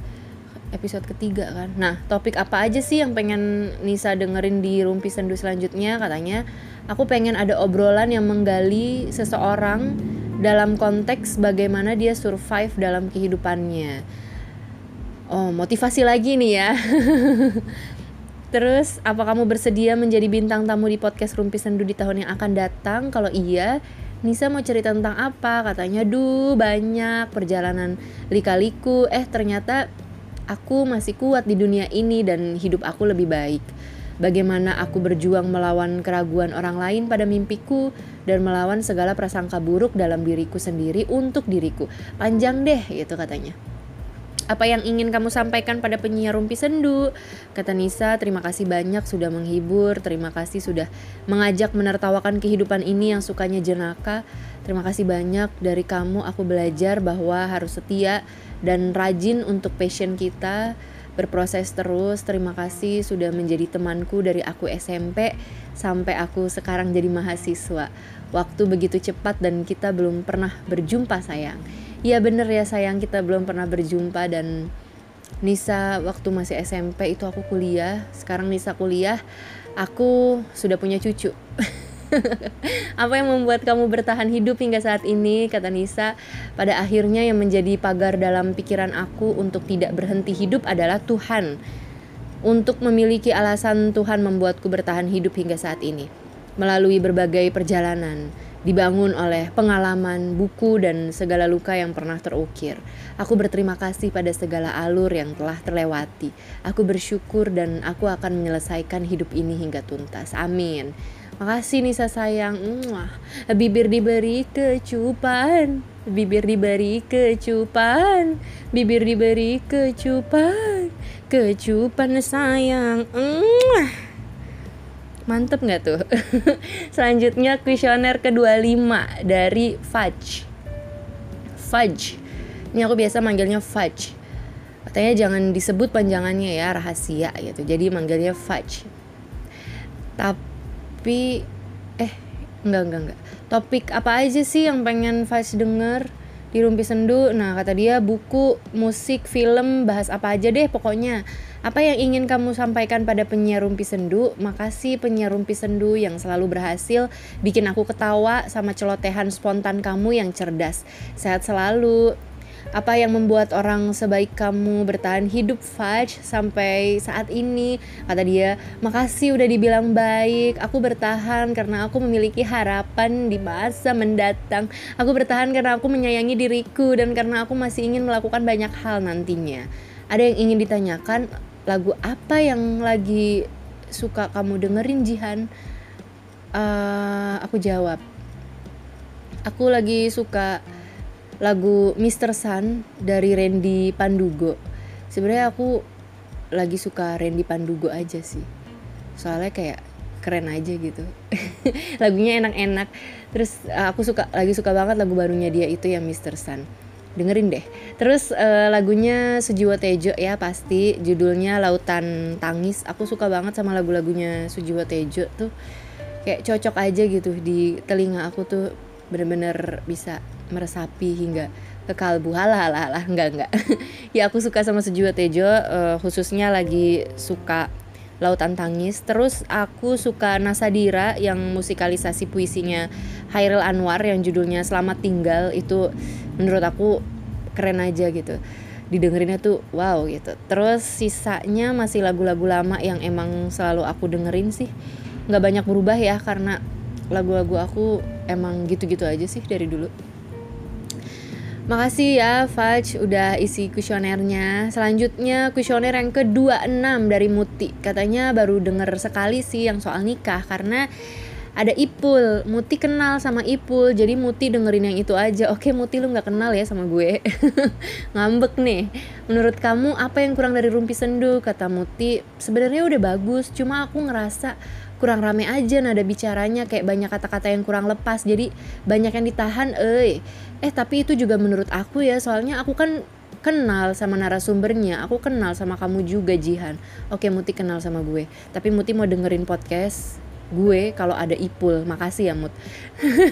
episode ketiga kan. Nah topik apa aja sih yang pengen Nisa dengerin di Rumpi Sendu selanjutnya? Katanya aku pengen ada obrolan yang menggali seseorang dalam konteks bagaimana dia survive dalam kehidupannya. Oh motivasi lagi nih ya [laughs] Terus, apa kamu bersedia menjadi bintang tamu di podcast Rumpi Sendu di tahun yang akan datang? Kalau iya, Nisa mau cerita tentang apa? Katanya, duh banyak perjalanan lika-liku. Eh ternyata aku masih kuat di dunia ini dan hidup aku lebih baik. Bagaimana aku berjuang melawan keraguan orang lain pada mimpiku dan melawan segala prasangka buruk dalam diriku sendiri untuk diriku. Panjang deh gitu katanya. Apa yang ingin kamu sampaikan pada penyiar Rumpi Sendu? Kata Nisa, terima kasih banyak sudah menghibur, terima kasih sudah mengajak menertawakan kehidupan ini yang sukanya jenaka. Terima kasih banyak dari kamu aku belajar bahwa harus setia dan rajin untuk passion kita berproses terus. Terima kasih sudah menjadi temanku dari aku SMP sampai aku sekarang jadi mahasiswa. Waktu begitu cepat dan kita belum pernah berjumpa sayang. Iya bener ya sayang. Kita belum pernah berjumpa dan Nisa waktu masih SMP itu aku kuliah. Sekarang Nisa kuliah Aku sudah punya cucu. [laughs] Apa yang membuat kamu bertahan hidup hingga saat ini? Kata Nisa Pada akhirnya yang menjadi pagar dalam pikiran aku Untuk tidak berhenti hidup adalah Tuhan. Untuk memiliki alasan Tuhan membuatku bertahan hidup hingga saat ini Melalui berbagai perjalanan dibangun oleh pengalaman, buku, dan segala luka yang pernah terukir. Aku berterima kasih pada segala alur yang telah terlewati. Aku bersyukur dan aku akan menyelesaikan hidup ini hingga tuntas. Amin. Makasih Nisa sayang. Mwah. Bibir diberi kecupan. Bibir diberi kecupan. Bibir diberi kecupan. Kecupan sayang. Mwah. Mantep nggak tuh? [laughs] Selanjutnya kuesioner ke-25 dari Fudge. Fudge. Ini aku biasa manggilnya Fudge. Katanya jangan disebut panjangannya ya, rahasia gitu. Jadi manggilnya Fudge. Tapi eh enggak enggak enggak. Topik apa aja sih yang pengen Fudge denger? Di Rumpi Sendu. Nah, kata dia buku, musik, film, bahas apa aja deh pokoknya. Apa yang ingin kamu sampaikan pada penyiar Rumpi Sendu? Makasih penyiar Rumpi Sendu yang selalu berhasil bikin aku ketawa sama celotehan spontan kamu yang cerdas. Sehat selalu. Apa yang membuat orang sebaik kamu bertahan hidup Fudge sampai saat ini? Kata dia, makasih udah dibilang baik. Aku bertahan karena aku memiliki harapan di masa mendatang. Aku bertahan karena aku menyayangi diriku dan karena aku masih ingin melakukan banyak hal nantinya. Ada yang ingin ditanyakan, lagu apa yang lagi suka kamu dengerin Jihan? Uh, aku jawab, aku lagi suka lagu Mr. Sun dari Randy Pandugo. Sebenarnya aku lagi suka Randy Pandugo aja sih. Soalnya kayak keren aja gitu. [laughs] Lagunya enak-enak. Terus eh, aku suka lagi suka banget lagu barunya dia itu yang Mr. Sun. Dengerin deh. Terus uh, lagunya Sujiwo Tejo ya pasti. Judulnya Lautan Tangis. Aku suka banget sama lagu-lagunya Sujiwo Tejo tuh. Kayak cocok aja gitu di telinga aku tuh bener-bener bisa meresapi hingga ke kalbu. Halah halah halah. Enggak enggak. [laughs] Ya aku suka sama Sejua Tejo uh, khususnya lagi suka Lautan Tangis. Terus aku suka Nasadira yang musikalisasi puisinya Hairil Anwar yang judulnya Selamat Tinggal. Itu menurut aku keren aja gitu. Didengerinnya tuh wow gitu. Terus sisanya masih lagu-lagu lama yang emang selalu aku dengerin sih. Nggak banyak berubah ya karena lagu-lagu aku emang gitu-gitu aja sih dari dulu Makasih ya Faj udah isi kuesionernya. Selanjutnya kuesioner yang ke-26 dari Muti. Katanya baru denger sekali sih yang soal nikah karena ada Ipul. Muti kenal sama Ipul. Jadi Muti dengerin yang itu aja. Oke, Muti lu nggak kenal ya sama gue. [laughs] Ngambek nih. Menurut kamu apa yang kurang dari Rumpi Sendu? Kata Muti, sebenarnya udah bagus, cuma aku ngerasa kurang rame aja nada bicaranya kayak banyak kata-kata yang kurang lepas. Jadi banyak yang ditahan eh eh tapi itu juga menurut aku ya soalnya aku kan kenal sama narasumbernya aku kenal sama kamu juga Jihan. Oke Muti kenal sama gue. Tapi Muti mau dengerin podcast gue kalau ada Ipul. Makasih ya Mut.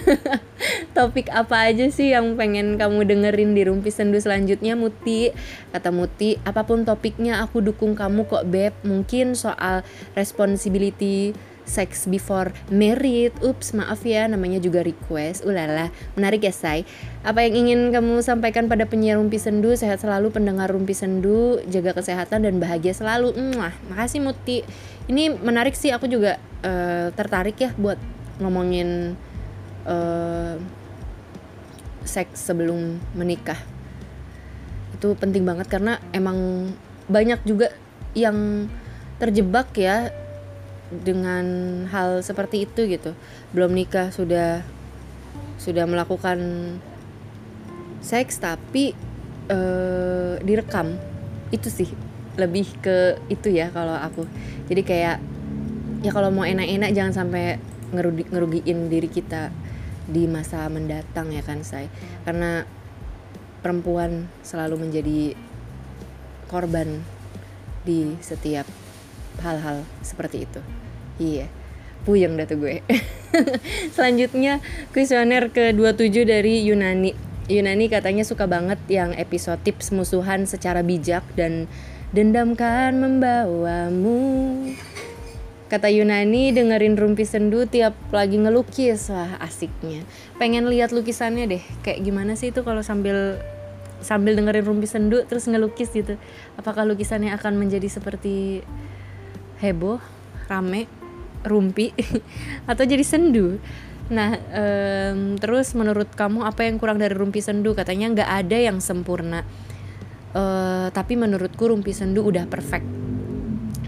[laughs] Topik apa aja sih yang pengen kamu dengerin di Rumpi Sendu selanjutnya Muti? Kata Muti apa pun topiknya aku dukung kamu kok Beb. Mungkin soal responsibility sex before married. Ups, maaf ya, namanya juga request. Ulala, menarik ya, say. Apa yang ingin kamu sampaikan pada penyiar Rumpi Sendu? Sehat selalu pendengar Rumpi Sendu, jaga kesehatan dan bahagia selalu. Mwah, makasih Muti. Ini menarik sih, aku juga uh, tertarik ya buat ngomongin uh, seks sebelum menikah. Itu penting banget karena emang banyak juga yang terjebak ya dengan hal seperti itu gitu. Belum nikah sudah sudah melakukan seks tapi uh, direkam. Itu sih lebih ke itu ya kalau aku. Jadi kayak ya kalau mau enak-enak jangan sampai ngerugi ngerugiin diri kita di masa mendatang ya kan saya karena perempuan selalu menjadi korban di setiap hal-hal seperti itu iya. Puyeng dah tuh gue. [laughs] Selanjutnya kuesioner ke-27 dari Yunani. Yunani katanya suka banget yang episode tips musuhan secara bijak dan dendamkan membawamu. Kata Yunani dengerin Rumpi Sendu tiap lagi ngelukis. Wah asiknya. Pengen lihat lukisannya deh. Kayak gimana sih itu kalau sambil sambil dengerin Rumpi Sendu terus ngelukis gitu? Apakah lukisannya akan menjadi seperti heboh, rame, rumpi [laughs] Atau jadi sendu Nah, um, terus menurut kamu apa yang kurang dari rumpi sendu? Katanya nggak ada yang sempurna. Uh, tapi menurutku rumpi sendu udah perfect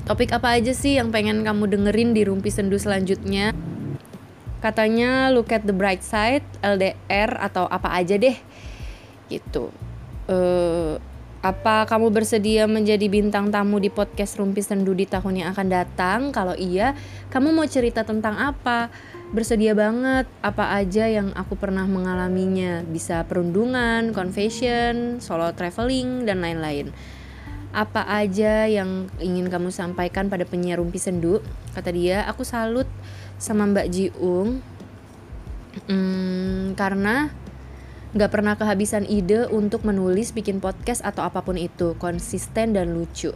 Topik apa aja sih yang pengen kamu dengerin di Rumpi Sendu selanjutnya? Katanya look at the bright side, LDR atau apa aja deh. Gitu. Uh, apa kamu bersedia menjadi bintang tamu di podcast Rumpi Sendu di tahun yang akan datang? Kalau iya, kamu mau cerita tentang apa? Bersedia banget apa aja yang aku pernah mengalaminya. Bisa perundungan, confession, solo traveling, dan lain-lain apa aja yang ingin kamu sampaikan pada penyiar Rumpi Sendu kata dia aku salut sama Mbak Jiung hmm, karena nggak pernah kehabisan ide untuk menulis bikin podcast atau apa pun itu konsisten dan lucu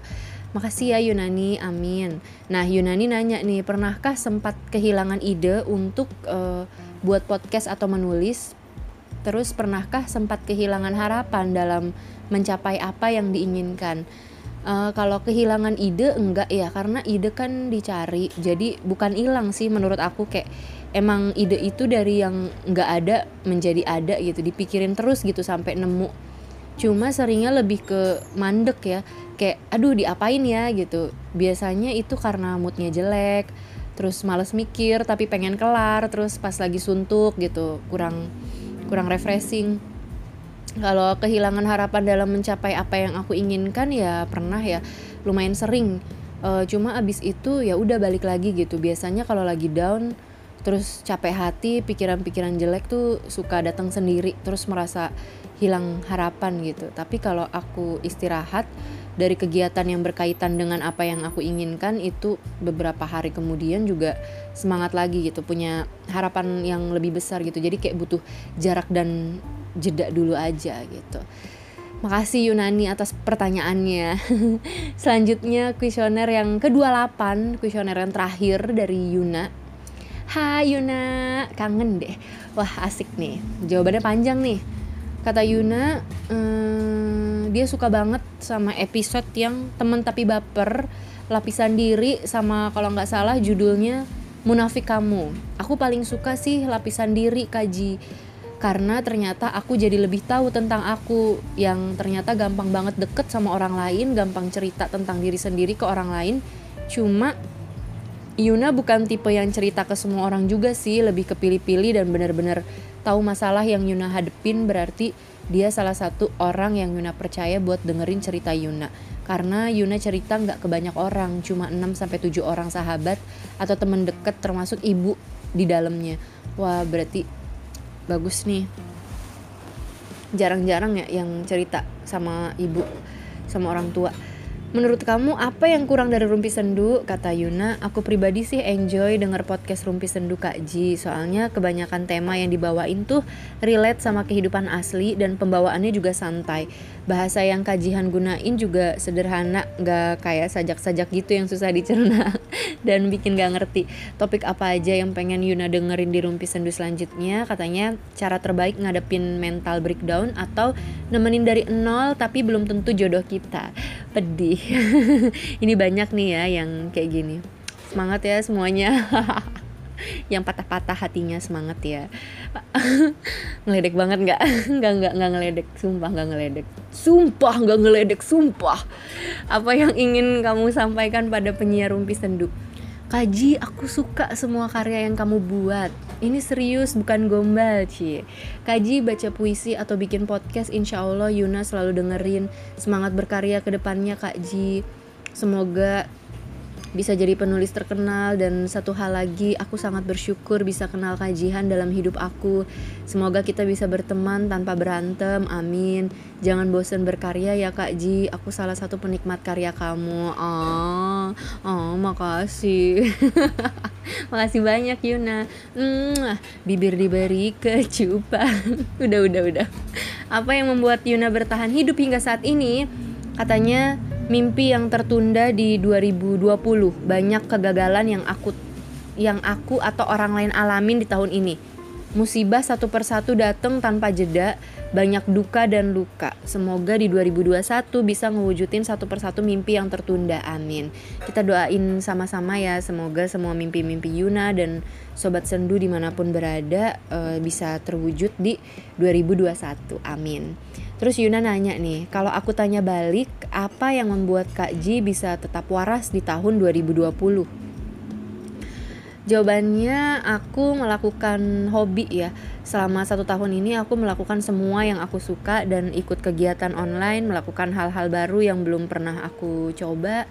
Makasih ya Yunani, amin. Nah Yunani nanya nih, pernahkah sempat kehilangan ide untuk uh, buat podcast atau menulis? Terus pernahkah sempat kehilangan harapan dalam mencapai apa yang diinginkan? Uh, kalau kehilangan ide enggak ya karena ide kan dicari jadi bukan hilang sih menurut aku kayak emang ide itu dari yang enggak ada menjadi ada gitu dipikirin terus gitu sampai nemu. Cuma seringnya lebih ke mandek ya kayak aduh diapain ya? gitu. Biasanya itu karena moodnya jelek terus males mikir tapi pengen kelar terus pas lagi suntuk gitu kurang kurang refreshing. Kalau kehilangan harapan dalam mencapai apa yang aku inginkan ya pernah ya lumayan sering. Uh, cuma abis itu ya udah balik lagi gitu. Biasanya kalau lagi down terus capek hati pikiran-pikiran jelek tuh suka datang sendiri terus merasa hilang harapan gitu tapi kalau aku istirahat dari kegiatan yang berkaitan dengan apa yang aku inginkan itu beberapa hari kemudian juga semangat lagi gitu punya harapan yang lebih besar gitu jadi kayak butuh jarak dan jeda dulu aja gitu. Makasih Yunani atas pertanyaannya. [laughs] Selanjutnya kuesioner yang ke-28, kuesioner yang terakhir dari Yuna. Hai Yuna, kangen deh. Wah asik nih, jawabannya panjang nih. Kata Yuna, hmm, dia suka banget sama episode yang temen tapi baper, lapisan diri sama kalau nggak salah judulnya Munafik Kamu. Aku paling suka sih lapisan diri kaji karena ternyata aku jadi lebih tahu tentang aku yang ternyata gampang banget deket sama orang lain, gampang cerita tentang diri sendiri ke orang lain. Cuma Yuna bukan tipe yang cerita ke semua orang juga sih, lebih kepilih-pilih dan benar-benar tahu masalah yang Yuna hadepin berarti dia salah satu orang yang Yuna percaya buat dengerin cerita Yuna. Karena Yuna cerita nggak ke banyak orang, cuma 6 sampai 7 orang sahabat atau temen deket termasuk ibu di dalamnya. Wah, berarti bagus nih jarang-jarang ya yang cerita sama ibu sama orang tua Menurut kamu apa yang kurang dari Rumpi Sendu? Kata Yuna, aku pribadi sih enjoy denger podcast Rumpi Sendu Kak Ji Soalnya kebanyakan tema yang dibawain tuh relate sama kehidupan asli dan pembawaannya juga santai Bahasa yang kajian gunain juga sederhana, gak kayak sajak-sajak gitu yang susah dicerna [laughs] Dan bikin gak ngerti. Topik apa aja yang pengen Yuna dengerin di Rumpi Sendu selanjutnya? Katanya cara terbaik ngadepin mental breakdown atau nemenin dari nol tapi belum tentu jodoh kita. Pedih. [laughs] Ini banyak nih ya yang kayak gini. Semangat ya semuanya [laughs] yang patah-patah hatinya semangat ya [laughs] ngeledek banget nggak [laughs] nggak nggak nggak ngeledek sumpah nggak ngeledek sumpah nggak ngeledek sumpah apa yang ingin kamu sampaikan pada penyiar rumpi sendu Kaji, aku suka semua karya yang kamu buat. Ini serius, bukan gombal, Ci. Kaji baca puisi atau bikin podcast, insya Allah Yuna selalu dengerin. Semangat berkarya ke depannya, Kak Ji. Semoga bisa jadi penulis terkenal dan satu hal lagi aku sangat bersyukur bisa kenal kajian dalam hidup aku. Semoga kita bisa berteman tanpa berantem amin. Jangan bosan berkarya ya kak Ji. Aku salah satu penikmat karya kamu. Oh oh makasih. [laughs] Makasih banyak Yuna. Mm, bibir diberi kecupan. [laughs] Udah udah udah. Apa yang membuat Yuna bertahan hidup hingga saat ini? Katanya mimpi yang tertunda di 2020 banyak kegagalan yang aku yang aku atau orang lain alamin di tahun ini. Musibah satu persatu datang tanpa jeda banyak duka dan luka. Semoga di 2021 bisa ngewujudin satu persatu mimpi yang tertunda amin. Kita doain sama-sama ya semoga semua mimpi-mimpi Yuna dan sobat sendu di mana pun berada uh, bisa terwujud di 2021 amin Terus Yuna nanya nih, kalau aku tanya balik, apa yang membuat Kak Ji bisa tetap waras di tahun 2020? Jawabannya aku melakukan hobi ya. Selama satu tahun ini aku melakukan semua yang aku suka Dan ikut kegiatan online Melakukan hal-hal baru yang belum pernah aku coba.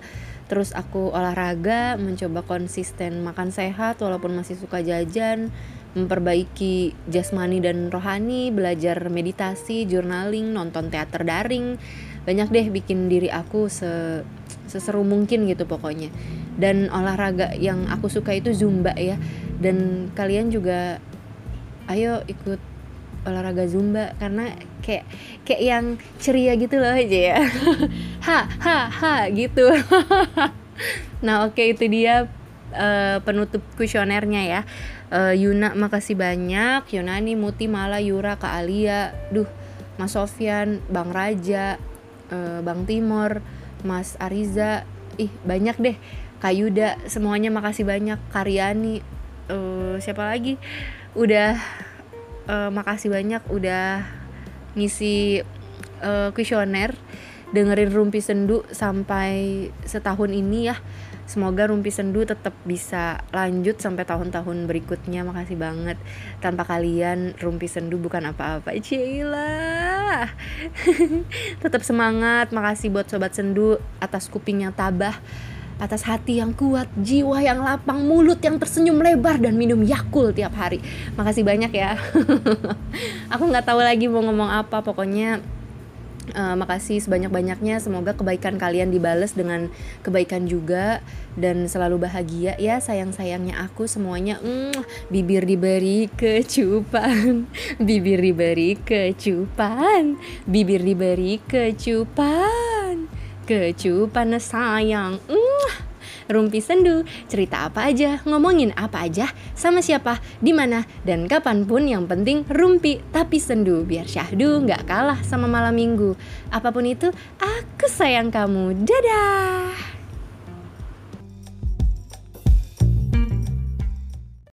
Terus aku olahraga Mencoba konsisten makan sehat Walaupun masih suka jajan memperbaiki jasmani dan rohani, belajar meditasi, journaling, nonton teater daring. Banyak deh bikin diri aku se seseru mungkin gitu pokoknya. Dan olahraga yang aku suka itu zumba ya. Dan kalian juga ayo ikut olahraga zumba karena kayak kayak yang ceria gitu loh aja ya. [laughs] ha ha ha gitu. [laughs] nah, oke okay, itu dia uh, penutup kuesionernya ya. Uh, Yuna makasih banyak. Yunani Muti Mala Yura Kak Alia. Duh Mas Sofyan Bang Raja uh, Bang Timor Mas Ariza. Ih banyak deh. Kak Yuda semuanya makasih banyak. Karyani uh, siapa lagi? Udah uh, makasih banyak udah ngisi uh, kuesioner. Dengerin Rumpi Sendu sampai setahun ini ya Semoga Rumpi Sendu tetap bisa lanjut sampai tahun-tahun berikutnya. Makasih banget. Tanpa kalian Rumpi Sendu bukan apa-apa. Cila. [laughs] tetap semangat. Makasih buat sobat Sendu atas kuping yang tabah atas hati yang kuat, jiwa yang lapang, mulut yang tersenyum lebar dan minum Yakul tiap hari. Makasih banyak ya. [laughs] Aku nggak tahu lagi mau ngomong apa, pokoknya Uh, makasih sebanyak-banyaknya. Semoga kebaikan kalian dibales dengan kebaikan juga dan selalu bahagia ya sayang-sayangnya aku semuanya. Mm, [laughs] bibir diberi kecupan, bibir diberi kecupan, bibir diberi kecupan, kecupan sayang. Mm. Rumpi Sendu, cerita apa aja, ngomongin apa aja, sama siapa, di mana, dan kapan pun yang penting rumpi tapi sendu biar syahdu nggak kalah sama malam minggu. Apa pun itu, aku sayang kamu. Dadah.